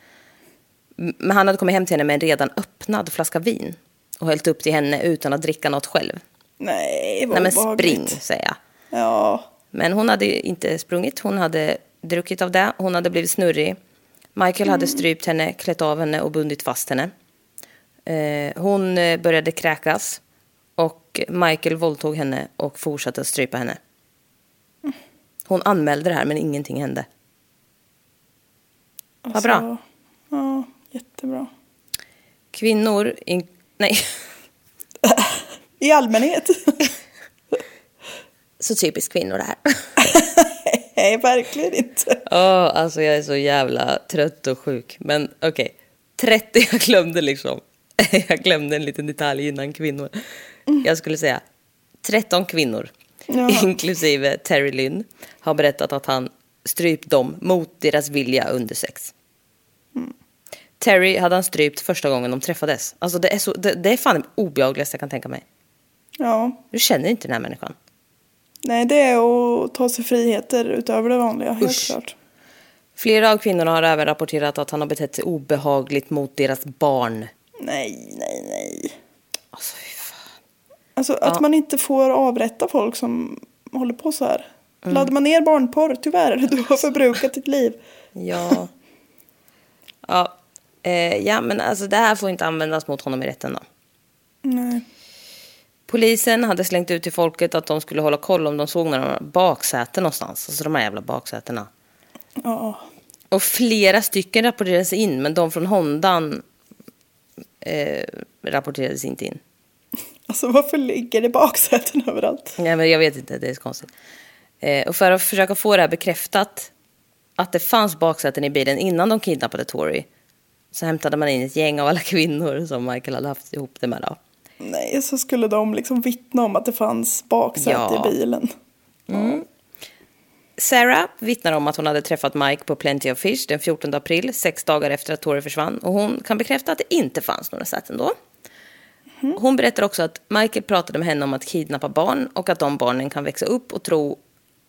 Men han hade kommit hem till henne med en redan öppnad flaska vin och hällt upp till henne utan att dricka något själv. Nej, vad Nej men obehagligt. spring, säger jag. Ja. Men hon hade inte sprungit, hon hade druckit av det, hon hade blivit snurrig. Michael hade strypt henne, klätt av henne och bundit fast henne. Eh, hon eh, började kräkas och Michael våldtog henne och fortsatte att strypa henne. Hon anmälde det här men ingenting hände. Vad bra. Alltså, Ja, jättebra. Kvinnor, in... nej, I allmänhet. så typiskt kvinnor det här. Nej, verkligen inte. Ja, alltså jag är så jävla trött och sjuk. Men okej, 30, jag glömde liksom. Jag glömde en liten detalj innan kvinnor. Jag skulle säga 13 kvinnor, Ja. inklusive Terry Lynn, har berättat att han strypt dem mot deras vilja under sex. Terry hade han strypt första gången de träffades. Alltså det är, så, det, det är fan det obehagligaste jag kan tänka mig. Ja. Du känner inte den här människan. Nej, det är att ta sig friheter utöver det vanliga, helt Usch. klart. Flera av kvinnorna har även rapporterat att han har betett sig obehagligt mot deras barn. Nej, nej, nej. Alltså. Alltså att man inte får avrätta folk som håller på så här. Mm. Laddar man ner barnporr, tyvärr, du har förbrukat ditt liv. Ja. ja. Eh, ja, men alltså det här får inte användas mot honom i rätten då. Nej. Polisen hade slängt ut till folket att de skulle hålla koll om de såg några baksäten någonstans. Alltså de här jävla baksätena. Ja. Och flera stycken rapporterades in, men de från Hondan eh, rapporterades inte in. Alltså varför ligger det baksäten överallt? Nej, men jag vet inte, det är så konstigt. Eh, och för att försöka få det här bekräftat, att det fanns baksäten i bilen innan de kidnappade Tori, så hämtade man in ett gäng av alla kvinnor som Michael hade haft ihop det med. Då. Nej, så skulle de liksom vittna om att det fanns baksäte Ja. i bilen. Sarah vittnar om att hon hade träffat Mike på Plenty of Fish den 14 april, sex dagar efter att Tori försvann. Och hon kan bekräfta att det inte fanns några säten då. Hon berättar också att Michael pratade med henne om att kidnappa barn och att de barnen kan växa upp och tro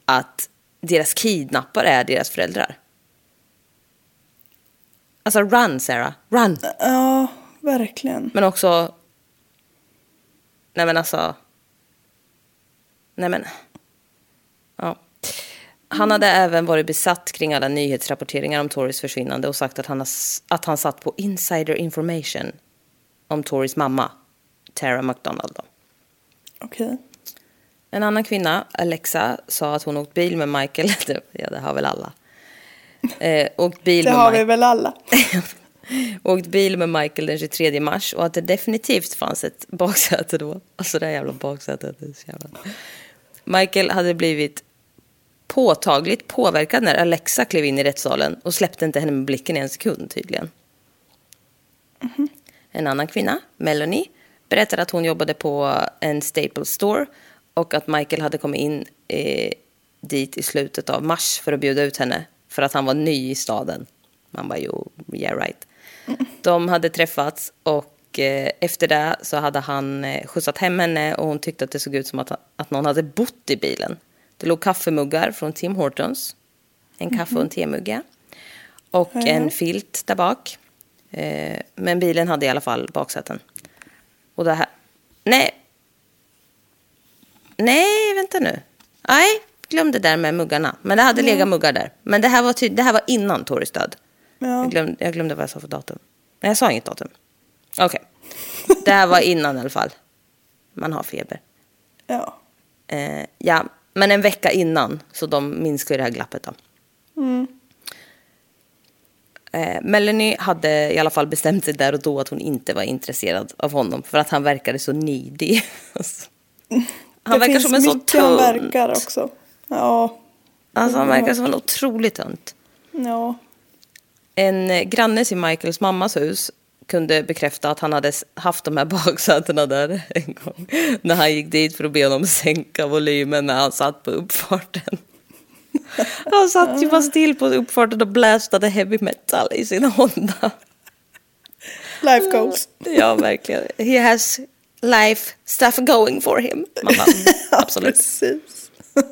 att deras kidnappare är deras föräldrar. Alltså run Sarah, run! Ja, verkligen. Men också... Nej men alltså... Nej men... Ja. Han hade även varit besatt kring alla nyhetsrapporteringar om Torys försvinnande och sagt att han, att han satt på insider information om Torys mamma, Tara McDonald. Då. Okej. En annan kvinna, Alexa, sa att hon åkt bil med Michael. Ja, det har väl alla. Eh, åkt bil Det med har Mike- vi väl alla. åkt bil med Michael den 23 mars och att det definitivt fanns ett baksäte då. Alltså det här jävla baksätet. Jävla... Michael hade blivit påtagligt påverkad när Alexa klev in i rättssalen och släppte inte henne med blicken i en sekund tydligen. En annan kvinna, Melanie, berättade att hon jobbade på en Staples store och att Michael hade kommit in eh, dit i slutet av mars för att bjuda ut henne för att han var ny i staden. Man bara, jo, yeah right. De hade träffats och eh, efter det så hade han eh, skjutsat hem henne och hon tyckte att det såg ut som att, att någon hade bott i bilen. Det låg kaffemuggar från Tim Hortons, en kaffe och en temugga och en filt där bak. Eh, men bilen hade i alla fall baksäten. Och det här... Nej. Nej, vänta nu. Nej, glöm det där med muggarna. Men det hade legat muggar där. Men det här var, ty- det här var innan Toris död. Ja. Jag, glömde, jag glömde vad jag sa för datum. Nej, jag sa inget datum. Okej. Det här var innan i alla fall. Man har feber. Ja. Eh, ja, men en vecka innan. Så de minskar ju det här glappet då. Eh, Melanie hade i alla fall bestämt sig där och då att hon inte var intresserad av honom. För att han verkade så needy. han det verkar som en så mycket han tunt. verkar också. Ja. Alltså han verkar som en otroligt tunt. Ja. En granne till Michaels mammas hus kunde bekräfta att han hade haft de här baksätena där en gång. När han gick dit för att be honom sänka volymen när han satt på uppfarten. Han satt ju bara still på uppfarten och blastade heavy metal i sin Honda. Life goals. Ja, verkligen. He has life stuff going for him. Man bara, mm, absolut. Precis.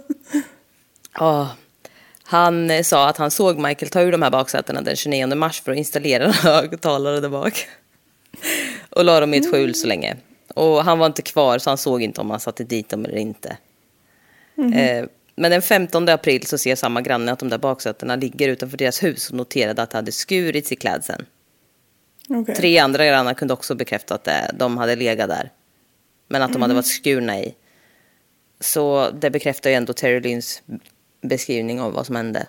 Ja. Han eh, sa att han såg Michael ta ur de här baksätena den 29 mars för att installera en högtalare där bak. Och la dem i ett skjul så länge. Och han var inte kvar så han såg inte om han satte dit dem eller inte. Eh, men den 15 april så ser samma granne att de där baksätena ligger utanför deras hus och noterade att det hade skurits i klädseln. Okej. Tre andra grannar kunde också bekräfta att det, de hade legat där. Men att de hade varit skurna i. Så det bekräftar ju ändå Terry Lyns beskrivning av vad som hände.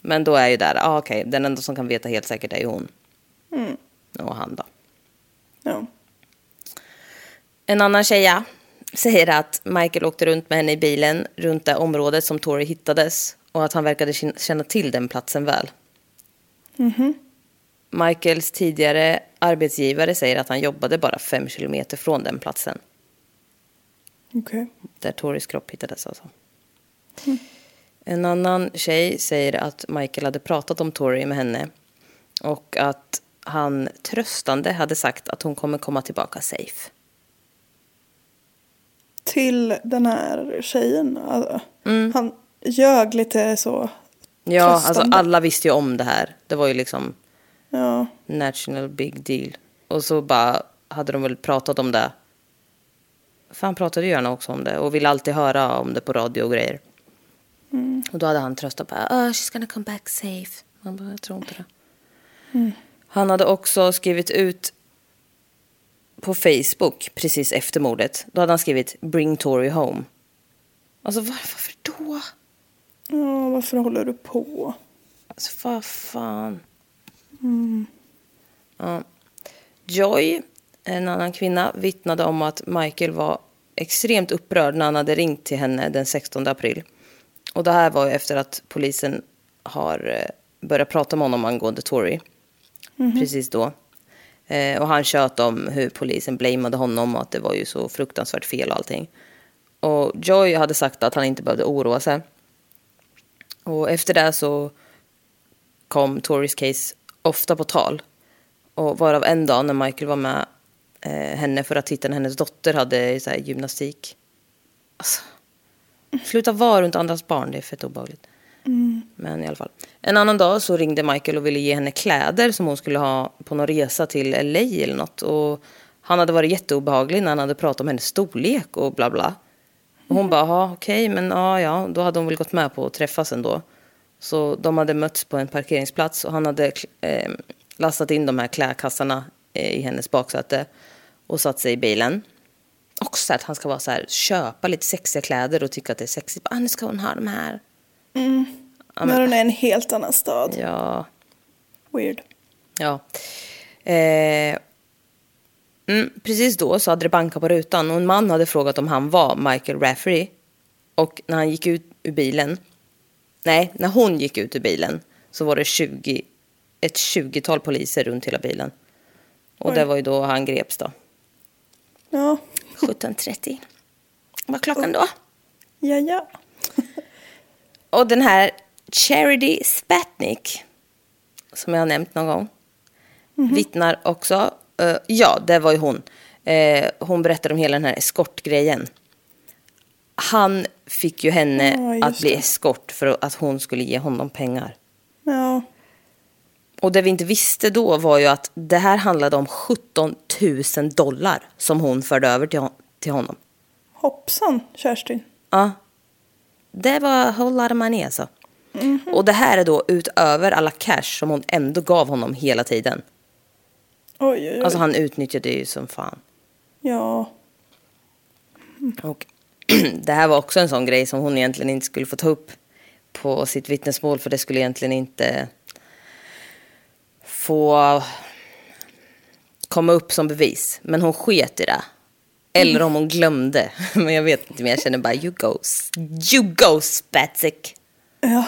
Men då är ju där, ah, okej, den enda som kan veta helt säkert är ju hon. Och han då. Ja. En annan tjeja säger att Michael åkte runt med henne i bilen runt det området som Tori hittades och att han verkade känna till den platsen väl. Michaels tidigare arbetsgivare säger att han jobbade bara fem kilometer från den platsen Okej. där Toris kropp hittades. Alltså. En annan tjej säger att Michael hade pratat om Tori med henne och att han tröstande hade sagt att hon kommer komma tillbaka safe. Till den här tjejen. alltså, Han ljög lite så. Ja, alltså alla visste ju om det här. Det var ju liksom Ja. national big deal. Och så bara hade de väl pratat om det. För han pratade ju gärna också om det och ville alltid höra om det på radio och grejer. Och då hade han tröstat bara, oh, she's gonna come back safe. Man bara, jag tror inte det. Han hade också skrivit ut på Facebook precis efter mordet. Då hade han skrivit bring Tori home. Alltså var, varför då? ja, varför håller du på? Alltså vad fan. Ja. Joy, en annan kvinna, vittnade om att Michael var extremt upprörd när han hade ringt till henne den 16 april. Och det här var ju efter att polisen har eh, börjat prata med honom angående Tory. Precis då. Eh, och han tjöt om hur polisen blamade honom och att det var ju så fruktansvärt fel och allting. Och Joy hade sagt att han inte behövde oroa sig. Och efter det så kom Torys case ofta på tal. Och varav en dag när Michael var med eh, henne för att titta när hennes dotter hade så här, gymnastik. Alltså, sluta vara runt andras barn, det är fett obehagligt. Men i alla fall. En annan dag så ringde Michael och ville ge henne kläder som hon skulle ha på någon resa till LA eller något. Och han hade varit jätteobehaglig när han hade pratat om hennes storlek och bla bla. Och hon bara, "Ja, okej, men ja, ja, då hade hon väl gått med på att träffas ändå. Så de hade mötts på en parkeringsplats och han hade eh, lastat in de här klädkassarna eh, i hennes baksäte och satt sig i bilen. Också att han ska vara så här, köpa lite sexiga kläder och tycka att det är sexigt. Ah, nu ska hon ha de här. Mm. När hon är i en helt annan stad. Ja, Weird. Ja. Eh, mm, precis då så hade det bankat på rutan och en man hade frågat om han var Michael Rafferty. Och när han gick ut ur bilen, nej, när hon gick ut ur bilen så var det 20, ett 20-tal poliser runt hela bilen. Och Oj. det var ju då han greps då. Ja, 17.30 var klockan då. ja, ja. Och den här Charity Spatnik, som jag har nämnt någon gång, vittnar också. eh, ja, det var ju hon. Eh, hon berättade om hela den här eskortgrejen. Han fick ju henne Ja, att bli det. eskort för att hon skulle ge honom pengar. Ja, Och det vi inte visste då var ju att det här handlade om 17 000 dollar som hon förde över till, hon- till honom. hoppsan Kerstin. Ja. Det var a whole lot of money alltså. Och det här är då utöver alla cash som hon ändå gav honom hela tiden. Oj, oj, oj. Alltså han utnyttjade ju som fan. Ja, Och det här var också en sån grej som hon egentligen inte skulle få ta upp på sitt vittnesmål för det skulle egentligen inte få komma upp som bevis. Men hon sket i det. Eller om hon glömde. Men jag vet inte, men jag känner bara you go, you go Spatsik. ja.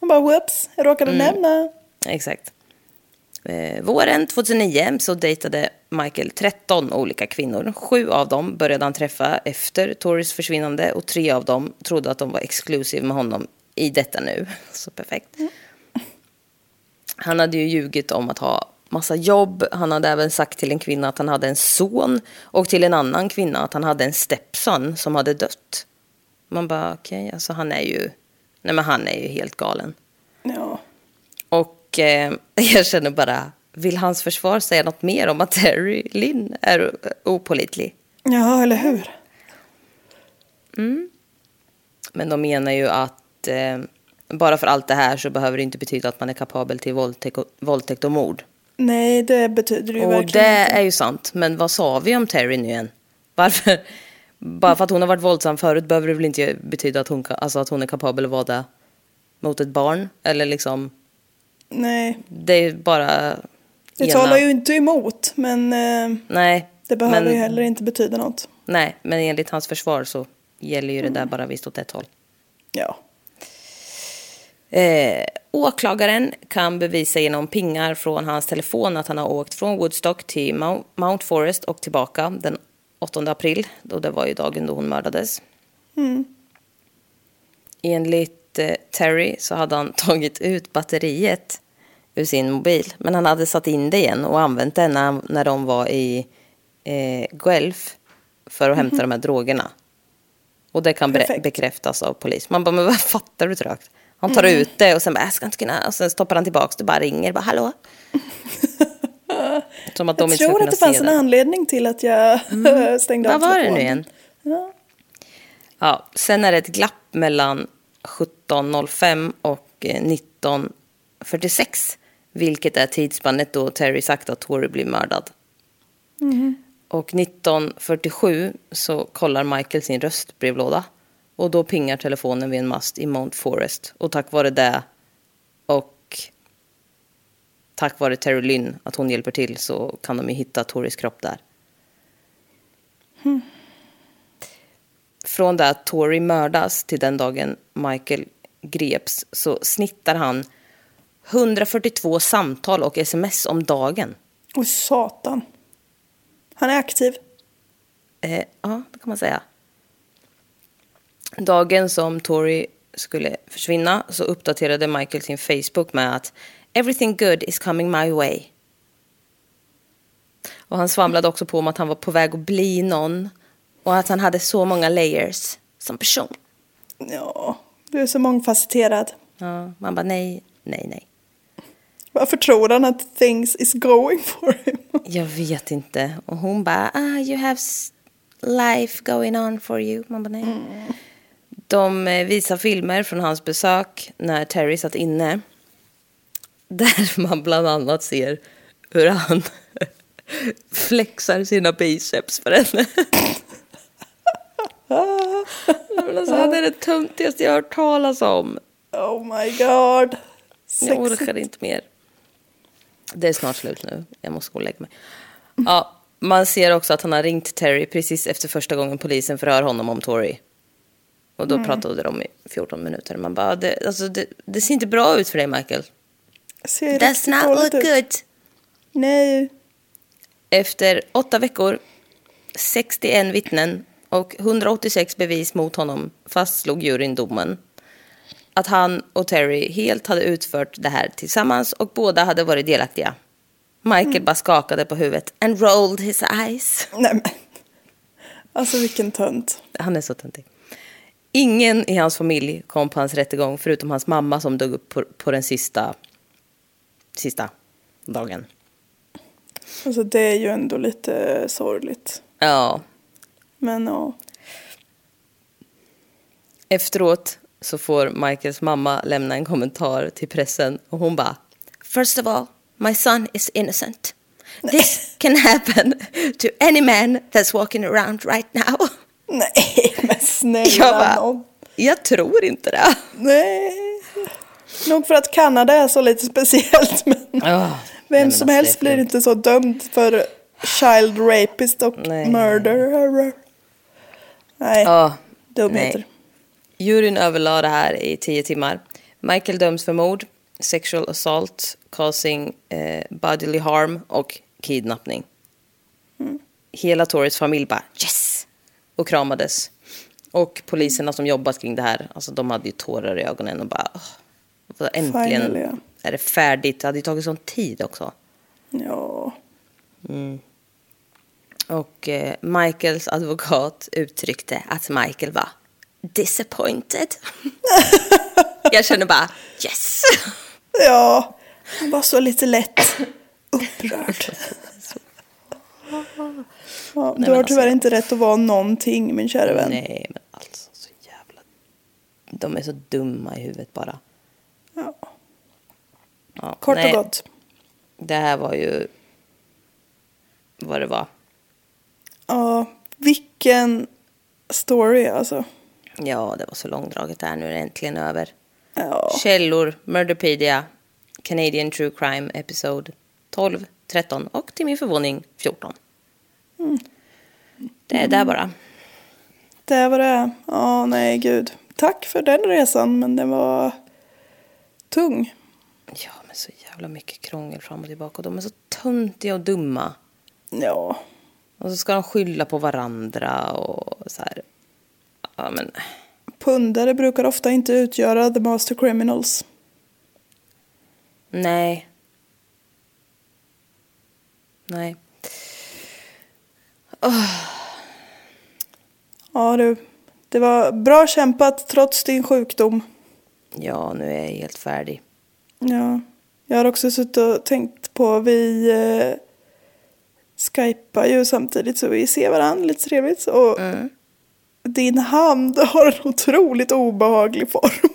Hon bara whoops, jag råkade Mm. nämna. Exakt. Eh, våren 2009 så dejtade Michael 13 olika kvinnor. Sju av dem började han träffa efter Torys försvinnande och tre av dem trodde att de var exclusive med honom i detta nu. Så perfekt. Han hade ju ljugit om att ha massa jobb. Han hade även sagt till en kvinna att han hade en son och till en annan kvinna att han hade en stepson som hade dött. Man bara okej, alltså han är ju, nej men han är ju helt galen. Ja, Och eh, jag känner bara, vill hans försvar säga något mer om att Terry Lynn är opålitlig? ja eller hur? Men de menar ju att eh, bara för allt det här så behöver det inte betyda att man är kapabel till våldtäkt och, våldtäkt och mord. Nej, det betyder det ju Och verkligen det inte. är ju sant, men vad sa vi om Terry nu igen? Varför? Bara för att hon har varit våldsam förut behöver det väl inte betyda att hon, alltså att hon är kapabel att vara det mot ett barn? Eller liksom, Nej, det är bara... det ena- talar ju inte emot, men eh, Nej. det behöver men- ju heller inte betyda något. Nej, men enligt hans försvar så gäller ju det där bara visst åt ett håll. Ja, Eh, åklagaren kan bevisa genom pingar från hans telefon att han har åkt från Woodstock till Mount- Mount Forest och tillbaka den 8 april. Då det var ju dagen då hon mördades. Enligt eh, Terry så hade han tagit ut batteriet ur sin mobil. Men han hade satt in det igen och använt det när, när de var i eh, Guelph för att hämta de här drogerna. Och det kan Perfekt. bekräftas av polis. Man bara, men vad fattar du trögt? Han tar ut det och sen bara, jag ska inte kunna... Och sen stoppar han tillbaka det bara ringer. Bara, hallå? Som att de jag inte tror att det fanns en anledning till att jag stängde av Vad var det nu igen? Ja. Ja, sen är det ett glapp mellan 17.05 och eh, 19.46. Vilket är tidsspannet då Terry sagt att Tori blir mördad. Och 19.47 så kollar Michael sin röstbrevlåda. Och då pingar telefonen vid en mast i Mount Forest. Och tack vare det och tack vare Terry Lynn, att hon hjälper till, så kan de ju hitta Toris kropp där. Från det att Tori mördas till den dagen Michael greps så snittar han 142 samtal och sms om dagen. Oj, satan. Han är aktiv. Eh, ja, det kan man säga. Dagen som Tori skulle försvinna så uppdaterade Michael sin Facebook med att “Everything good is coming my way”. Och han svamlade också på om att han var på väg att bli någon och att han hade så många layers som person. Ja, du är så mångfacetterad. Ja, man bara nej, nej, nej. Varför tror han att things is going for him? Jag vet inte. Och hon bara, ah, you have life going on for you. Man bara, nej. De eh, visar filmer från hans besök när Terry satt inne. Där man bland annat ser hur han flexar sina biceps för henne. Alltså, han är det töntigaste jag har hört talas om. Oh my god. Jag orkar Sexigt. inte mer. Det är snart slut nu. Jag måste gå och lägga mig. Ja, man ser också att han har ringt Terry precis efter första gången polisen förhör honom om Tori. Och då pratade de i 14 minuter. Man bara, det, alltså, det, det ser inte bra ut för dig Michael. Ser Does not look ut. good. Nej. Efter åtta veckor, 61 vittnen och 186 bevis mot honom fastslog juryn domen. Att han och Terry helt hade utfört det här tillsammans och båda hade varit delaktiga. Michael bara skakade på huvudet and rolled his eyes. Nej men. Alltså vilken tönt. Han är så töntig. Ingen i hans familj kom på hans rättegång förutom hans mamma som dog upp på, på den sista, sista dagen. Alltså det är ju ändå lite sorgligt. Ja, Men ja. efteråt så får Michaels mamma lämna en kommentar till pressen och hon bara First of all, my son is innocent. This can happen to any man that's walking around right now. Nej men snälla Jag bara, jag tror inte det. Nej. Nog för att Kanada är så lite speciellt men nej, vem som alltså, helst är blir inte så dömd för child rapist och Nej. murderer. Nej, Ja, dumheter. nej. Juryn överlade det här i tio timmar. Michael döms för mord, sexual assault, causing eh, bodily harm och kidnappning. Hela Torres familj bara yes! Och kramades. Och poliserna som jobbat kring det här, alltså de hade ju tårar i ögonen och bara åh, äntligen Finally, ja. är det färdigt. Det hade ju tagit sån tid också. Ja. Och eh, Michaels advokat uttryckte att Michael var disappointed. Jag känner bara yes. Ja, han var så lite lätt upprörd. Ja, du har alltså- tyvärr inte rätt att vara någonting min kära vän. Nej, men alltså så jävla... De är så dumma i huvudet bara. Ja. Ja, Kort nej, och gott. Det här var ju vad det var. Ja, vilken story alltså. Ja, det var så långdraget där. Nu är det äntligen över. Ja, Källor, Murderpedia, Canadian True Crime Episode 12, 13 och till min förvåning 14. Det är där bara. det var det. Ja, nej gud. Tack för den resan, men den var tung. Ja, men så jävla mycket krångel fram och tillbaka. Och de är så töntiga och dumma. Ja, Och så ska de skylla på varandra och så här. Ja, men pundare brukar ofta inte utgöra the master criminals. nej. Nej. Ja du, det var bra kämpat trots din sjukdom. Ja, nu är jag helt färdig. Ja, jag har också suttit och tänkt på, vi eh, skypar ju samtidigt så vi ser varandra lite trevligt. Och din hand har en otroligt obehaglig form.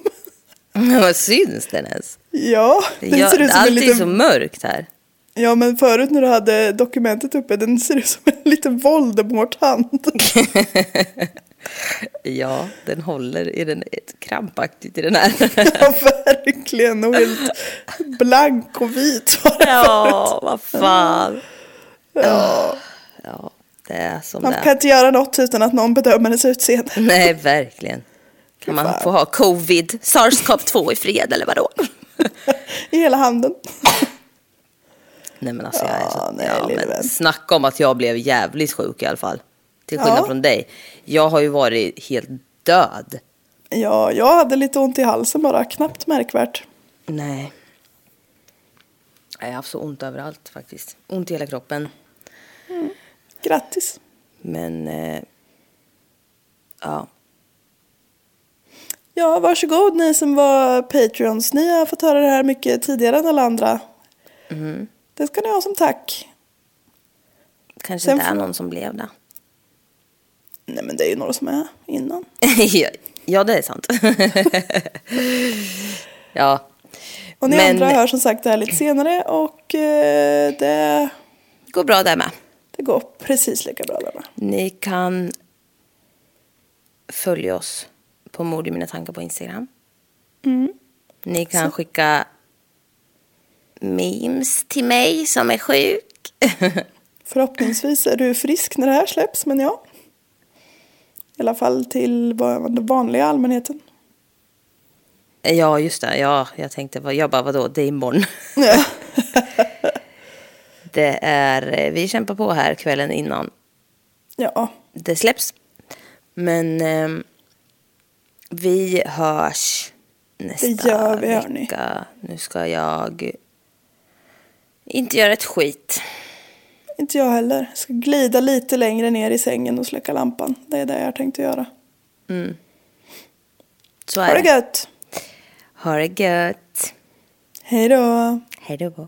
Vad syns den ens? ja, den Ja, ser ut som en allt är liten... så mörkt här. Ja, men förut när du hade dokumentet uppe, den ser ut som en liten Voldemort-hand. Ja, den håller i den, krampaktigt i den här. ja, verkligen. Och helt blank och vit var den Ja, vad fan. Ja. ja, det är som Man det kan inte göra något utan att någon bedömer ens utseende. Nej, verkligen. Kan man få ha covid, sars-cov-2 i fred eller vadå? I hela handen. Nej men alltså jag är så, Ja, nej, ja, men vän. snacka om att jag blev jävligt sjuk i alla fall. Till skillnad Ja. från dig. Jag har ju varit helt död. Ja, jag hade lite ont i halsen bara, knappt märkvärt. Nej. Jag har haft så ont överallt faktiskt. Ont i hela kroppen. Grattis. Men, eh, ja. Ja, varsågod ni som var Patreons. Ni har fått höra det här mycket tidigare än alla andra. Mm. Det ska ni ha som tack. Kanske Sen inte är får- någon som blev det. Nej, men det är ju några som är innan. ja, ja, det är sant. ja. Och ni Men- andra hör som sagt det här lite senare och eh, det, går bra där med. det går precis lika bra där med. Ni kan följa oss på Mord i mina tankar på Instagram. Ni kan skicka memes till mig som är sjuk. Förhoppningsvis är du frisk när det här släpps, men ja. I alla fall till den vanliga allmänheten. ja, just det. Ja, jag tänkte, jag bara, vadå, det är imorgon. Ja. Det är, eh, vi kämpar på här kvällen innan Ja, det släpps. Men ehm, vi hörs nästa Det gör vi, hörni. vecka. Nu ska jag inte göra ett skit. inte jag heller. Jag ska glida lite längre ner i sängen och släcka lampan. Det är det jag har tänkt att göra. Så Ha är det det. gött! Ha det gött. Hej då! Hej då.